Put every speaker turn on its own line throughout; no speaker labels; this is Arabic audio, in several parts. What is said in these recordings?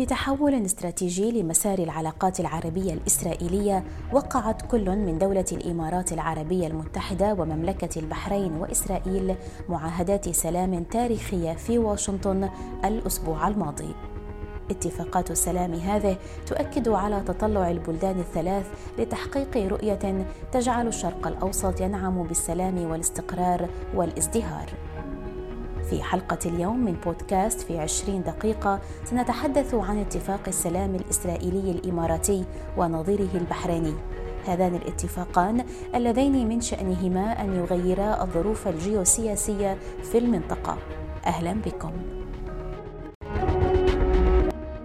في تحول استراتيجي لمسار العلاقات العربية الإسرائيلية وقعت كل من دولة الإمارات العربية المتحدة ومملكة البحرين وإسرائيل معاهدات سلام تاريخية في واشنطن الأسبوع الماضي. اتفاقات السلام هذه تؤكد على تطلع البلدان الثلاث لتحقيق رؤية تجعل الشرق الأوسط ينعم بالسلام والاستقرار والازدهار. في حلقة اليوم من بودكاست في عشرين دقيقة سنتحدث عن اتفاق السلام الإسرائيلي الإماراتي ونظيره البحريني. هذان الاتفاقان اللذين من شأنهما أن يغيرا الظروف الجيوسياسية في المنطقة. أهلا بكم.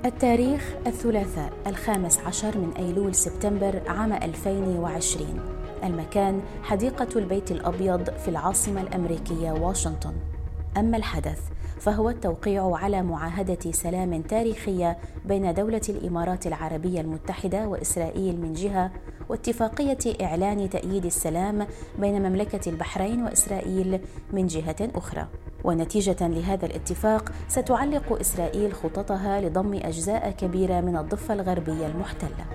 التاريخ الثلاثاء الخامس عشر من أيلول سبتمبر عام 2020 المكان حديقة البيت الأبيض في العاصمة الأمريكية واشنطن. أما الحدث فهو التوقيع على معاهدة سلام تاريخية بين دولة الإمارات العربية المتحدة وإسرائيل من جهة واتفاقية إعلان تأييد السلام بين مملكة البحرين وإسرائيل من جهة أخرى. ونتيجة لهذا الاتفاق ستعلق إسرائيل خططها لضم أجزاء كبيرة من الضفة الغربية المحتلة.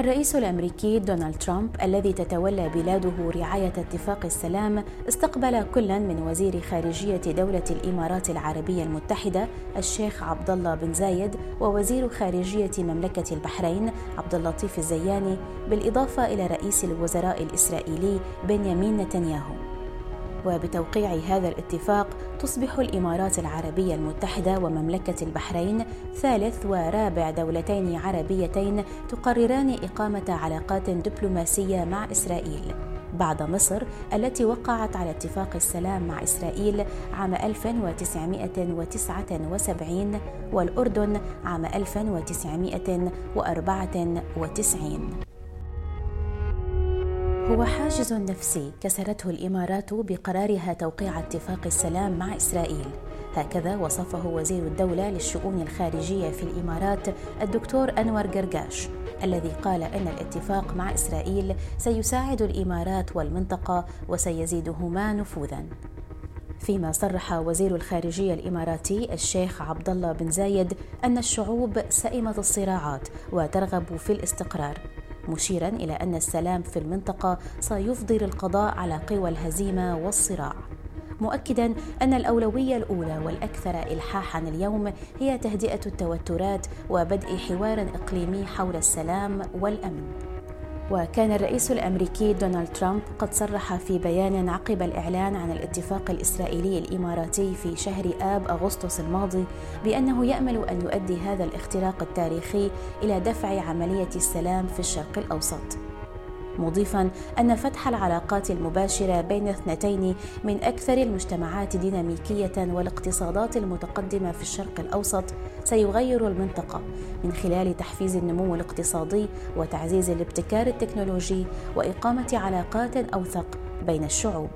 الرئيس الأمريكي دونالد ترامب الذي تتولى بلاده رعاية اتفاق السلام استقبل كلا من وزير خارجية دولة الإمارات العربية المتحدة الشيخ عبد الله بن زايد ووزير خارجية مملكة البحرين عبد اللطيف الزياني بالإضافة إلى رئيس الوزراء الإسرائيلي بنيامين نتنياهو. وبتوقيع هذا الاتفاق تصبح الإمارات العربية المتحدة ومملكة البحرين ثالث ورابع دولتين عربيتين تقرران إقامة علاقات دبلوماسية مع إسرائيل. بعد مصر التي وقعت على اتفاق السلام مع إسرائيل عام 1979 والأردن عام 1994 هو حاجز نفسي كسرته الإمارات بقرارها توقيع اتفاق السلام مع إسرائيل. هكذا وصفه وزير الدولة للشؤون الخارجية في الإمارات الدكتور أنور قرقاش الذي قال إن الاتفاق مع إسرائيل سيساعد الإمارات والمنطقة وسيزيدهما نفوذا. فيما صرح وزير الخارجية الإماراتي الشيخ عبد الله بن زايد أن الشعوب سئمت الصراعات وترغب في الاستقرار. مشيرا إلى أن السلام في المنطقة سيفضي للقضاء على قوى الهزيمة والصراع. مؤكدا أن الأولوية الأولى والأكثر الحاحا اليوم هي تهدئة التوترات وبدء حوار إقليمي حول السلام والأمن. وكان الرئيس الأمريكي دونالد ترامب قد صرح في بيان عقب الإعلان عن الاتفاق الإسرائيلي الإماراتي في شهر آب أغسطس الماضي بأنه يأمل أن يؤدي هذا الاختراق التاريخي إلى دفع عملية السلام في الشرق الأوسط. مضيفا أن فتح العلاقات المباشرة بين اثنتين من أكثر المجتمعات ديناميكية والاقتصادات المتقدمة في الشرق الأوسط سيغير المنطقة. من خلال تحفيز النمو الاقتصادي وتعزيز الابتكار التكنولوجي وإقامة علاقات أوثق بين الشعوب.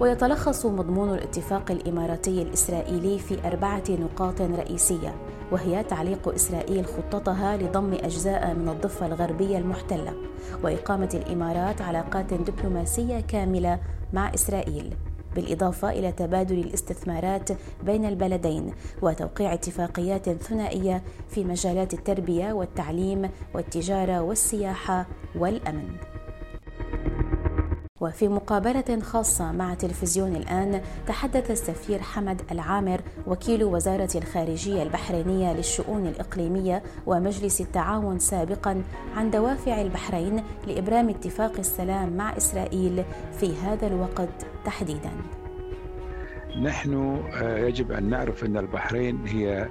ويتلخص مضمون الاتفاق الإماراتي الإسرائيلي في أربعة نقاط رئيسية. وهي تعليق إسرائيل خطتها لضم أجزاء من الضفة الغربية المحتلة وإقامة الإمارات علاقات دبلوماسية كاملة مع إسرائيل بالإضافة إلى تبادل الاستثمارات بين البلدين وتوقيع اتفاقيات ثنائية في مجالات التربية والتعليم والتجارة والسياحة والأمن. وفي مقابلة خاصة مع تلفزيون الآن تحدث السفير حمد العامر وكيل وزارة الخارجية البحرينية للشؤون الإقليمية ومجلس التعاون سابقا عن دوافع البحرين لإبرام اتفاق السلام مع إسرائيل في هذا الوقت تحديدا.
نحن آه، يجب أن نعرف أن البحرين هي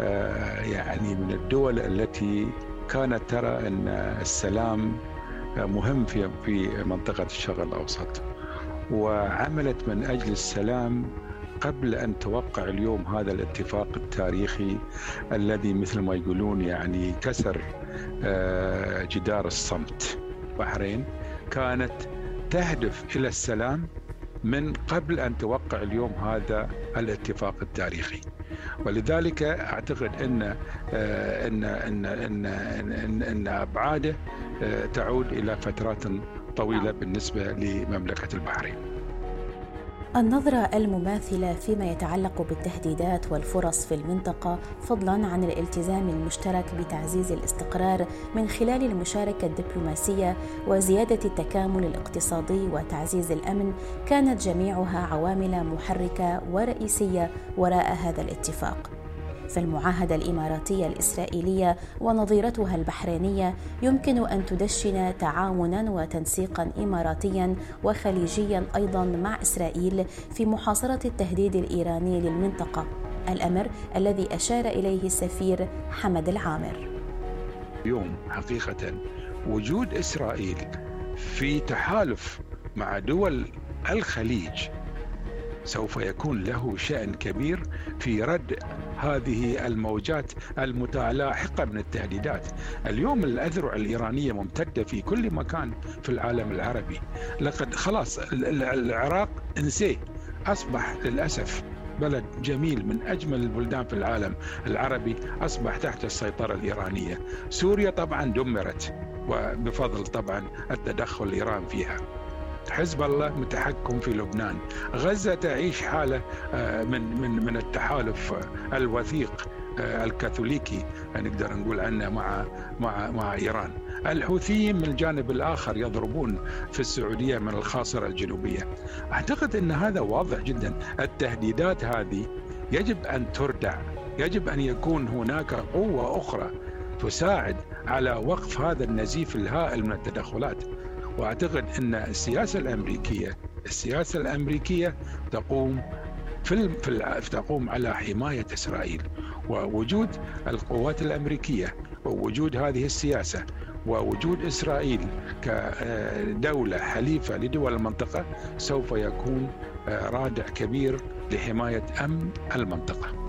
آه، يعني من الدول التي كانت ترى أن السلام مهم في في منطقة الشرق الأوسط وعملت من أجل السلام قبل أن توقع اليوم هذا الاتفاق التاريخي الذي مثل ما يقولون يعني كسر آه، جدار الصمت. البحرين كانت تهدف إلى السلام من قبل أن توقع اليوم هذا الاتفاق التاريخي. ولذلك أعتقد إن آه، إن إن إن إن, إن أبعاده آه، تعود إلى فترات طويلة بالنسبة لمملكة البحرين.
النظرة المماثلة فيما يتعلق بالتهديدات والفرص في المنطقة فضلا عن الالتزام المشترك بتعزيز الاستقرار من خلال المشاركة الدبلوماسية وزيادة التكامل الاقتصادي وتعزيز الأمن كانت جميعها عوامل محركة ورئيسية وراء هذا الاتفاق. فالمعاهده الإماراتية الإسرائيلية ونظيرتها البحرينية يمكن أن تدشن تعاونا وتنسيقا اماراتيا وخليجيا أيضا مع إسرائيل في محاصرة التهديد الإيراني للمنطقة الأمر الذي أشار إليه السفير حمد العامر.
اليوم حقيقة وجود إسرائيل في تحالف مع دول الخليج سوف يكون له شأن كبير في رد هذه الموجات المتلاحقة من التهديدات. اليوم الأذرع الإيرانية ممتدة في كل مكان في العالم العربي. لقد خلاص العراق انسيه. أصبح للأسف بلد جميل من أجمل البلدان في العالم العربي. أصبح تحت السيطرة الإيرانية. سوريا طبعا دمرت وبفضل طبعا التدخل الإيران فيها. حزب الله متحكم في لبنان غزة تعيش حالة آه، من من من التحالف الوثيق آه، الكاثوليكي نقدر نقول عنه مع مع مع إيران. الحوثيين من الجانب الآخر يضربون في السعودية من الخاصرة الجنوبية. أعتقد أن هذا واضح جدا، التهديدات هذه يجب أن تردع، يجب أن يكون هناك قوة أخرى تساعد على وقف هذا النزيف الهائل من التدخلات. واعتقد ان السياسة الامريكية السياسة الامريكية تقوم في في تقوم على حماية إسرائيل ووجود القوات الأمريكية ووجود هذه السياسة ووجود إسرائيل كدوله حليفة لدول المنطقة سوف يكون رادع كبير لحماية أمن المنطقة.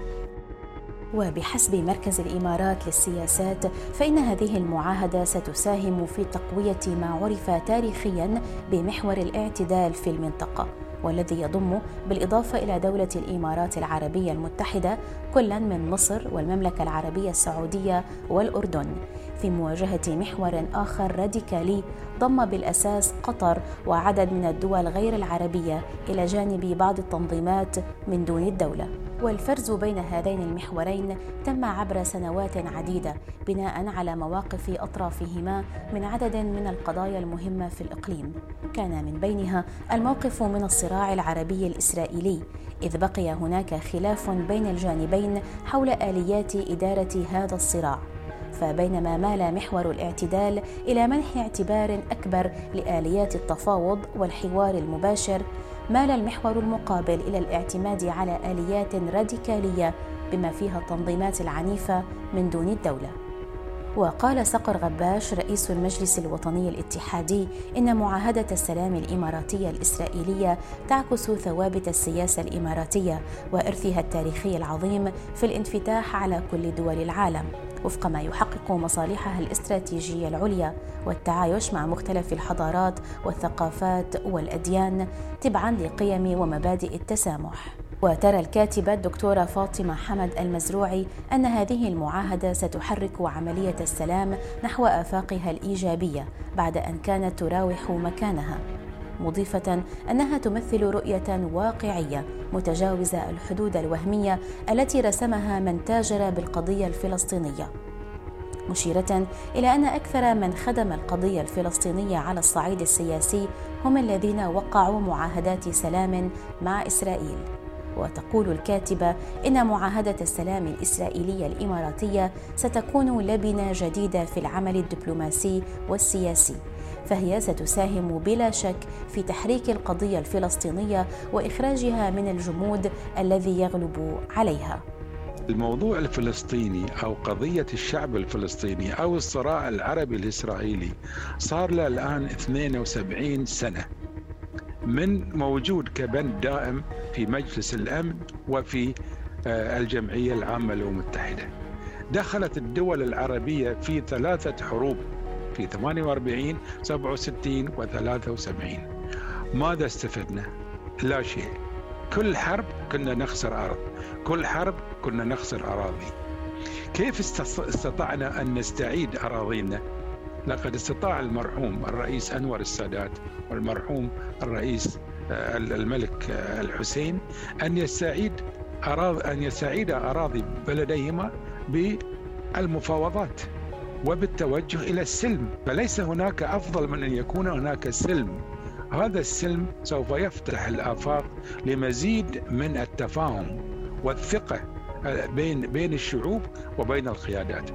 وبحسب مركز الإمارات للسياسات فإن هذه المعاهدة ستساهم في تقوية ما عرف تاريخيا بمحور الاعتدال في المنطقة والذي يضم بالإضافة إلى دولة الإمارات العربية المتحدة كلا من مصر والمملكة العربية السعودية والأردن. في مواجهة محور آخر راديكالي ضم بالأساس قطر وعدد من الدول غير العربية إلى جانب بعض التنظيمات من دون الدولة. والفرز بين هذين المحورين تم عبر سنوات عديدة بناء على مواقف أطرافهما من عدد من القضايا المهمة في الإقليم. كان من بينها الموقف من الصراع العربي الإسرائيلي إذ بقي هناك خلاف بين الجانبين حول آليات إدارة هذا الصراع. فبينما مال محور الاعتدال إلى منح اعتبار أكبر لآليات التفاوض والحوار المباشر مال المحور المقابل إلى الاعتماد على آليات راديكالية بما فيها التنظيمات العنيفة من دون الدولة. وقال صقر غباش رئيس المجلس الوطني الاتحادي إن معاهدة السلام الإماراتية الإسرائيلية تعكس ثوابت السياسة الإماراتية وإرثها التاريخي العظيم في الانفتاح على كل دول العالم وفق ما يحقق مصالحها الاستراتيجية العليا والتعايش مع مختلف الحضارات والثقافات والأديان تبعا لقيم ومبادئ التسامح. وترى الكاتبة الدكتورة فاطمة حمد المزروعي أن هذه المعاهدة ستحرك عملية السلام نحو آفاقها الإيجابية بعد أن كانت تراوح مكانها مضيفة أنها تمثل رؤية واقعية متجاوزة الحدود الوهمية التي رسمها من تاجر بالقضية الفلسطينية. مشيرة إلى أن أكثر من خدم القضية الفلسطينية على الصعيد السياسي هم الذين وقعوا معاهدات سلام مع إسرائيل. وتقول الكاتبة إن معاهدة السلام الإسرائيلية الإماراتية ستكون لبنة جديدة في العمل الدبلوماسي والسياسي فهي ستساهم بلا شك في تحريك القضية الفلسطينية وإخراجها من الجمود الذي يغلب عليها.
الموضوع الفلسطيني أو قضية الشعب الفلسطيني أو الصراع العربي الإسرائيلي صار له الآن 72 سنة. من موجود كبند دائم في مجلس الأمن وفي آه، الجمعية العامة للأمم المتحدة. دخلت الدول العربية في ثلاثة حروب في 48 67 و 73 ماذا استفدنا؟ لا شيء كل حرب كنا نخسر أرض كل حرب كنا نخسر أراضي كيف استطعنا أن نستعيد أراضينا؟ لقد استطاع المرحوم الرئيس أنور السادات والمرحوم الرئيس الملك الحسين أن يستعيد أراض أن يستعيد أراضي بلديهما بالمفاوضات وبالتوجه إلى السلم. فليس هناك أفضل من أن يكون هناك سلم. هذا السلم سوف يفتح الآفاق لمزيد من التفاهم والثقة بين بين الشعوب وبين القيادات.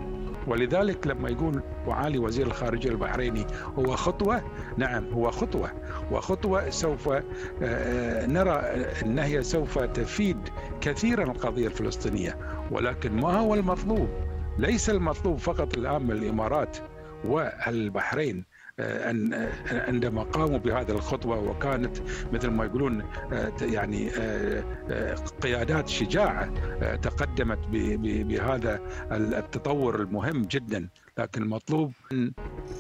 ولذلك لما يقول معالي وزير الخارجية البحريني هو خطوة؟ نعم هو خطوة. وخطوة سوف آه، نرى إن هي سوف تفيد كثيرا القضية الفلسطينية. ولكن ما هو المطلوب؟ ليس المطلوب فقط الآن من الامارات والبحرين آه، آه، عندما قاموا بهذه الخطوة وكانت مثل ما يقولون آه، يعني قيادات شجاعة تقدمت بهذا التطور المهم جدا. لكن المطلوب أن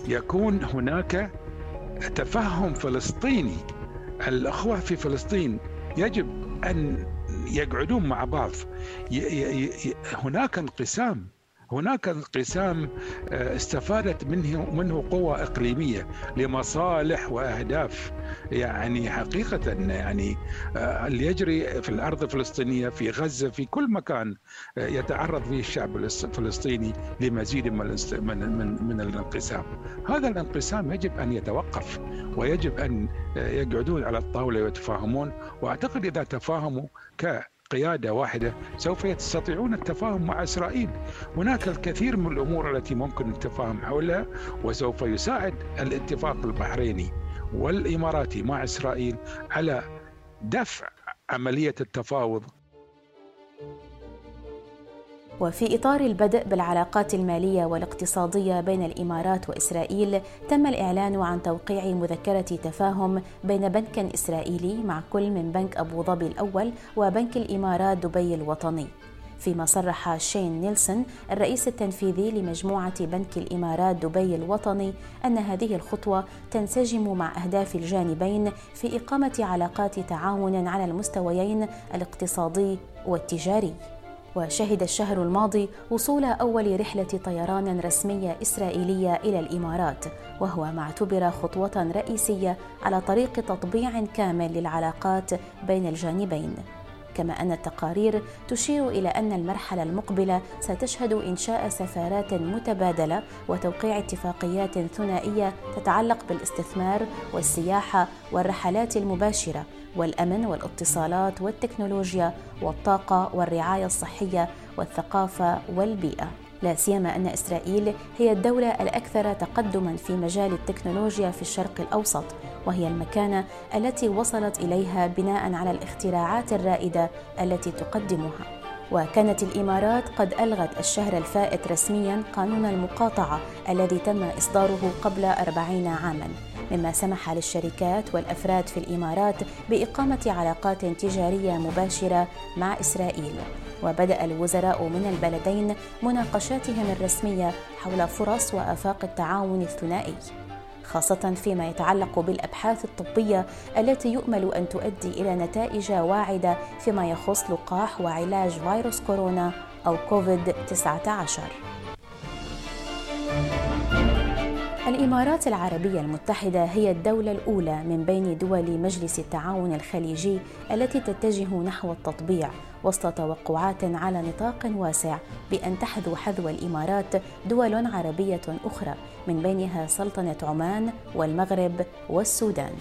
يكون هناك تفهم فلسطيني. الأخوة في فلسطين يجب أن يقعدون مع بعض. هناك انقسام. هناك انقسام آه، استفادت منه منه قوى إقليمية لمصالح وأهداف. يعني حقيقة يعني آه، اللي يجري في الأرض الفلسطينية في غزة في كل مكان آه، يتعرض فيه الشعب الفلسطيني لمزيد من من من, الانقسام. هذا الانقسام يجب أن يتوقف ويجب أن يقعدون على الطاولة ويتفاهمون. وأعتقد إذا تفاهموا ك قيادة واحدة سوف يستطيعون التفاهم مع إسرائيل. هناك الكثير من الأمور التي ممكن التفاهم حولها وسوف يساعد الاتفاق البحريني والإماراتي مع إسرائيل على دفع عملية التفاوض
وفي إطار البدء بالعلاقات المالية والاقتصادية بين الإمارات وإسرائيل تم الإعلان عن توقيع مذكرة تفاهم بين بنك إسرائيلي مع كل من بنك أبو ظبي الأول وبنك الإمارات دبي الوطني. فيما صرح شين نيلسون الرئيس التنفيذي لمجموعة بنك الإمارات دبي الوطني أن هذه الخطوة تنسجم مع أهداف الجانبين في إقامة علاقات تعاون على المستويين الاقتصادي والتجاري. وشهد الشهر الماضي وصول أول رحلة طيران رسمية إسرائيلية إلى الإمارات وهو ما اعتبر خطوة رئيسية على طريق تطبيع كامل للعلاقات بين الجانبين. كما أن التقارير تشير إلى أن المرحلة المقبلة ستشهد إنشاء سفارات متبادلة وتوقيع اتفاقيات ثنائية تتعلق بالاستثمار والسياحة والرحلات المباشرة والأمن والاتصالات والتكنولوجيا والطاقة والرعاية الصحية والثقافة والبيئة. لا سيما أن إسرائيل هي الدولة الأكثر تقدما في مجال التكنولوجيا في الشرق الأوسط وهي المكانه التي وصلت إليها بناء على الاختراعات الرائدة التي تقدمها. وكانت الإمارات قد ألغت الشهر الفائت رسميا قانون المقاطعة الذي تم إصداره قبل أربعين عاما. مما سمح للشركات والأفراد في الإمارات بإقامة علاقات تجارية مباشرة مع إسرائيل. وبدأ الوزراء من البلدين مناقشاتهم الرسمية حول فرص وآفاق التعاون الثنائي. خاصة فيما يتعلق بالأبحاث الطبية التي يؤمل أن تؤدي إلى نتائج واعدة فيما يخص لقاح وعلاج فيروس كورونا أو كوفيد 19 الإمارات العربية المتحدة هي الدولة الأولى من بين دول مجلس التعاون الخليجي التي تتجه نحو التطبيع وسط توقعات على نطاق واسع بأن تحذو حذو الإمارات دول عربية أخرى من بينها سلطنة عمان والمغرب والسودان.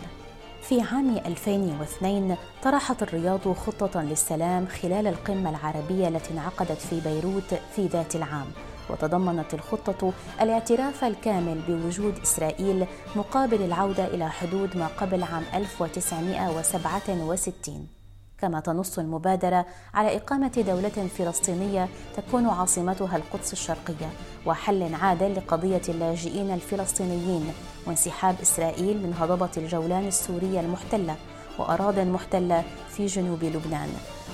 في عام 2002 طرحت الرياض خطة للسلام خلال القمة العربية التي انعقدت في بيروت في ذات العام. وتضمنت الخطة الاعتراف الكامل بوجود إسرائيل مقابل العودة إلى حدود ما قبل عام 1967 كما تنص المبادرة على إقامة دولة فلسطينية تكون عاصمتها القدس الشرقية وحل عادل لقضية اللاجئين الفلسطينيين وانسحاب إسرائيل من هضبة الجولان السورية المحتلة. وأراضٍ محتلة في جنوب لبنان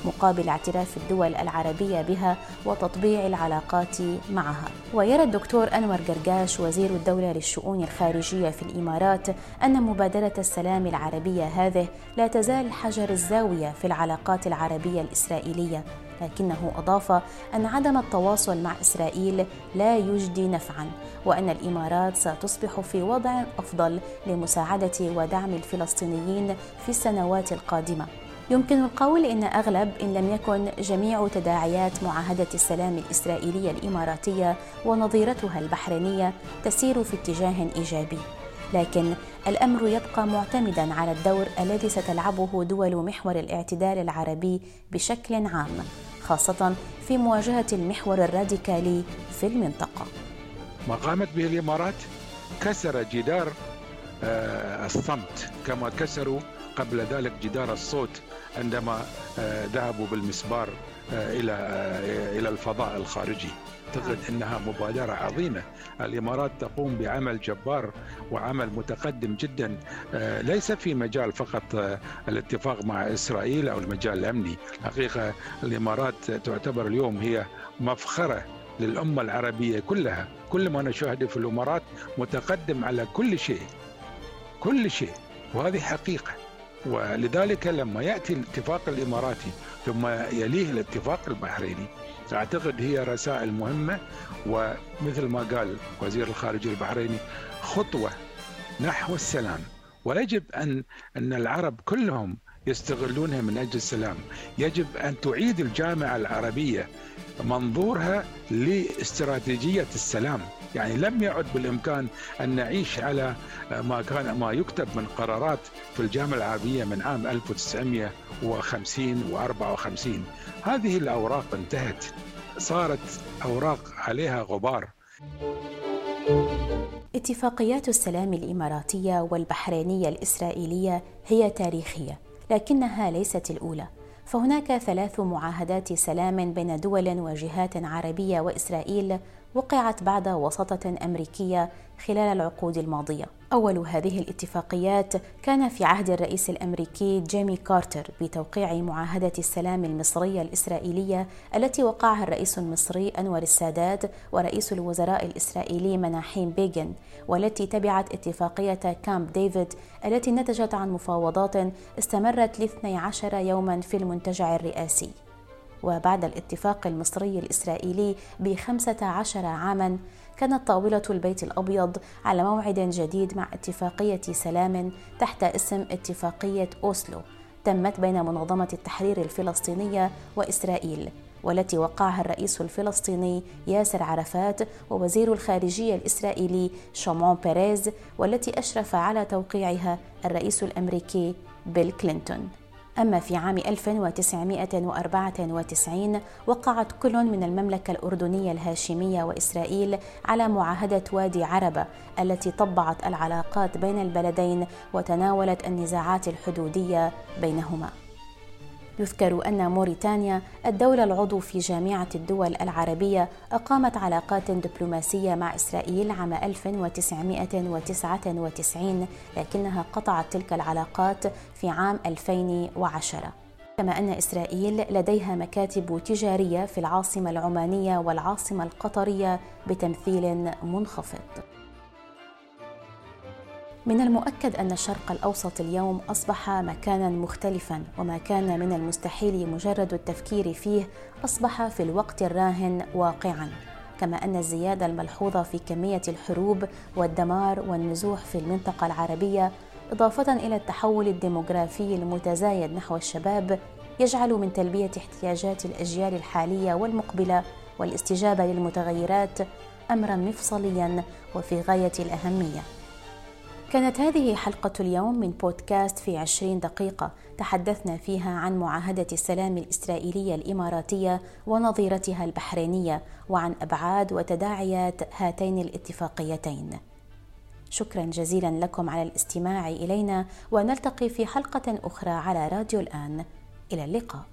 مقابل اعتراف الدول العربية بها وتطبيع العلاقات معها. ويرى الدكتور أنور قرقاش وزير الدولة للشؤون الخارجية في الإمارات أن مبادرة السلام العربية هذه لا تزال حجر الزاوية في العلاقات العربية الإسرائيلية. لكنه أضاف أن عدم التواصل مع إسرائيل لا يجدي نفعا وأن الإمارات ستصبح في وضع أفضل لمساعدة ودعم الفلسطينيين في السنوات القادمة. يمكن القول إن أغلب إن لم يكن جميع تداعيات معاهدة السلام الإسرائيلية الإماراتية ونظيرتها البحرينية تسير في اتجاه إيجابي. لكن الأمر يبقى معتمدا على الدور الذي ستلعبه دول محور الاعتدال العربي بشكل عام. خاصة في مواجهة المحور الراديكالي في المنطقة.
ما قامت به الإمارات؟ كسر جدار آه، الصمت كما كسروا قبل ذلك جدار الصوت عندما آه، ذهبوا بالمسبار آه، إلى الفضاء الخارجي. أعتقد إنها مبادرة عظيمة. الإمارات تقوم بعمل جبار وعمل متقدم جدا ليس في مجال فقط الاتفاق مع إسرائيل أو المجال الأمني. حقيقة الإمارات تعتبر اليوم هي مفخرة للأمة العربية كلها. كل ما نشاهده في الإمارات متقدم على كل شيء كل شيء. وهذه حقيقة. ولذلك لما يأتي الاتفاق الإماراتي ثم يليه الاتفاق البحريني أعتقد هي رسائل مهمة ومثل ما قال وزير الخارجية البحريني خطوة نحو السلام. ويجب أن أن العرب كلهم يستغلونها من أجل السلام. يجب أن تعيد الجامعة العربية منظورها لاستراتيجية السلام. يعني لم يعد بالإمكان أن نعيش على ما كان ما يكتب من قرارات في الجامعة العربية من عام 1950 و54 هذه الأوراق انتهت. صارت أوراق عليها غبار.
اتفاقيات السلام الإماراتية والبحرينية الإسرائيلية هي تاريخية لكنها ليست الأولى. فهناك ثلاث معاهدات سلام بين دول وجهات عربية وإسرائيل وقعت بعد وساطة أمريكية خلال العقود الماضية. أول هذه الاتفاقيات كان في عهد الرئيس الأمريكي جيمي كارتر بتوقيع معاهدة السلام المصرية الإسرائيلية التي وقعها الرئيس المصري أنور السادات ورئيس الوزراء الإسرائيلي مناحيم بيغن والتي تبعت اتفاقية كامب ديفيد التي نتجت عن مفاوضات استمرت لاثني عشر يوما في المنتجع الرئاسي. وبعد الاتفاق المصري الإسرائيلي بخمسة عشر عاما كانت طاولة البيت الأبيض على موعد جديد مع اتفاقية سلام تحت اسم اتفاقية أوسلو تمت بين منظمة التحرير الفلسطينية وإسرائيل والتي وقعها الرئيس الفلسطيني ياسر عرفات ووزير الخارجية الإسرائيلي شامون بيريز والتي أشرف على توقيعها الرئيس الأمريكي بيل كلينتون. أما في عام 1994 وقعت كل من المملكة الأردنية الهاشمية وإسرائيل على معاهدة وادي عربة التي طبعت العلاقات بين البلدين وتناولت النزاعات الحدودية بينهما. يذكر أن موريتانيا الدولة العضو في جامعة الدول العربية أقامت علاقات دبلوماسية مع إسرائيل عام 1999 لكنها قطعت تلك العلاقات في عام 2010 كما أن إسرائيل لديها مكاتب تجارية في العاصمة العمانية والعاصمة القطرية بتمثيل منخفض. من المؤكد أن الشرق الأوسط اليوم أصبح مكانا مختلفا وما كان من المستحيل مجرد التفكير فيه أصبح في الوقت الراهن واقعا. كما أن الزيادة الملحوظة في كمية الحروب والدمار والنزوح في المنطقة العربية إضافة إلى التحول الديموغرافي المتزايد نحو الشباب يجعل من تلبية احتياجات الأجيال الحالية والمقبلة والاستجابة للمتغيرات امرا مفصليا وفي غاية الأهمية. كانت هذه حلقة اليوم من بودكاست في عشرين دقيقة. تحدثنا فيها عن معاهدة السلام الإسرائيلية الإماراتية ونظيرتها البحرينية وعن أبعاد وتداعيات هاتين الاتفاقيتين. شكرا جزيلا لكم على الاستماع إلينا ونلتقي في حلقة أخرى على راديو الآن. إلى اللقاء.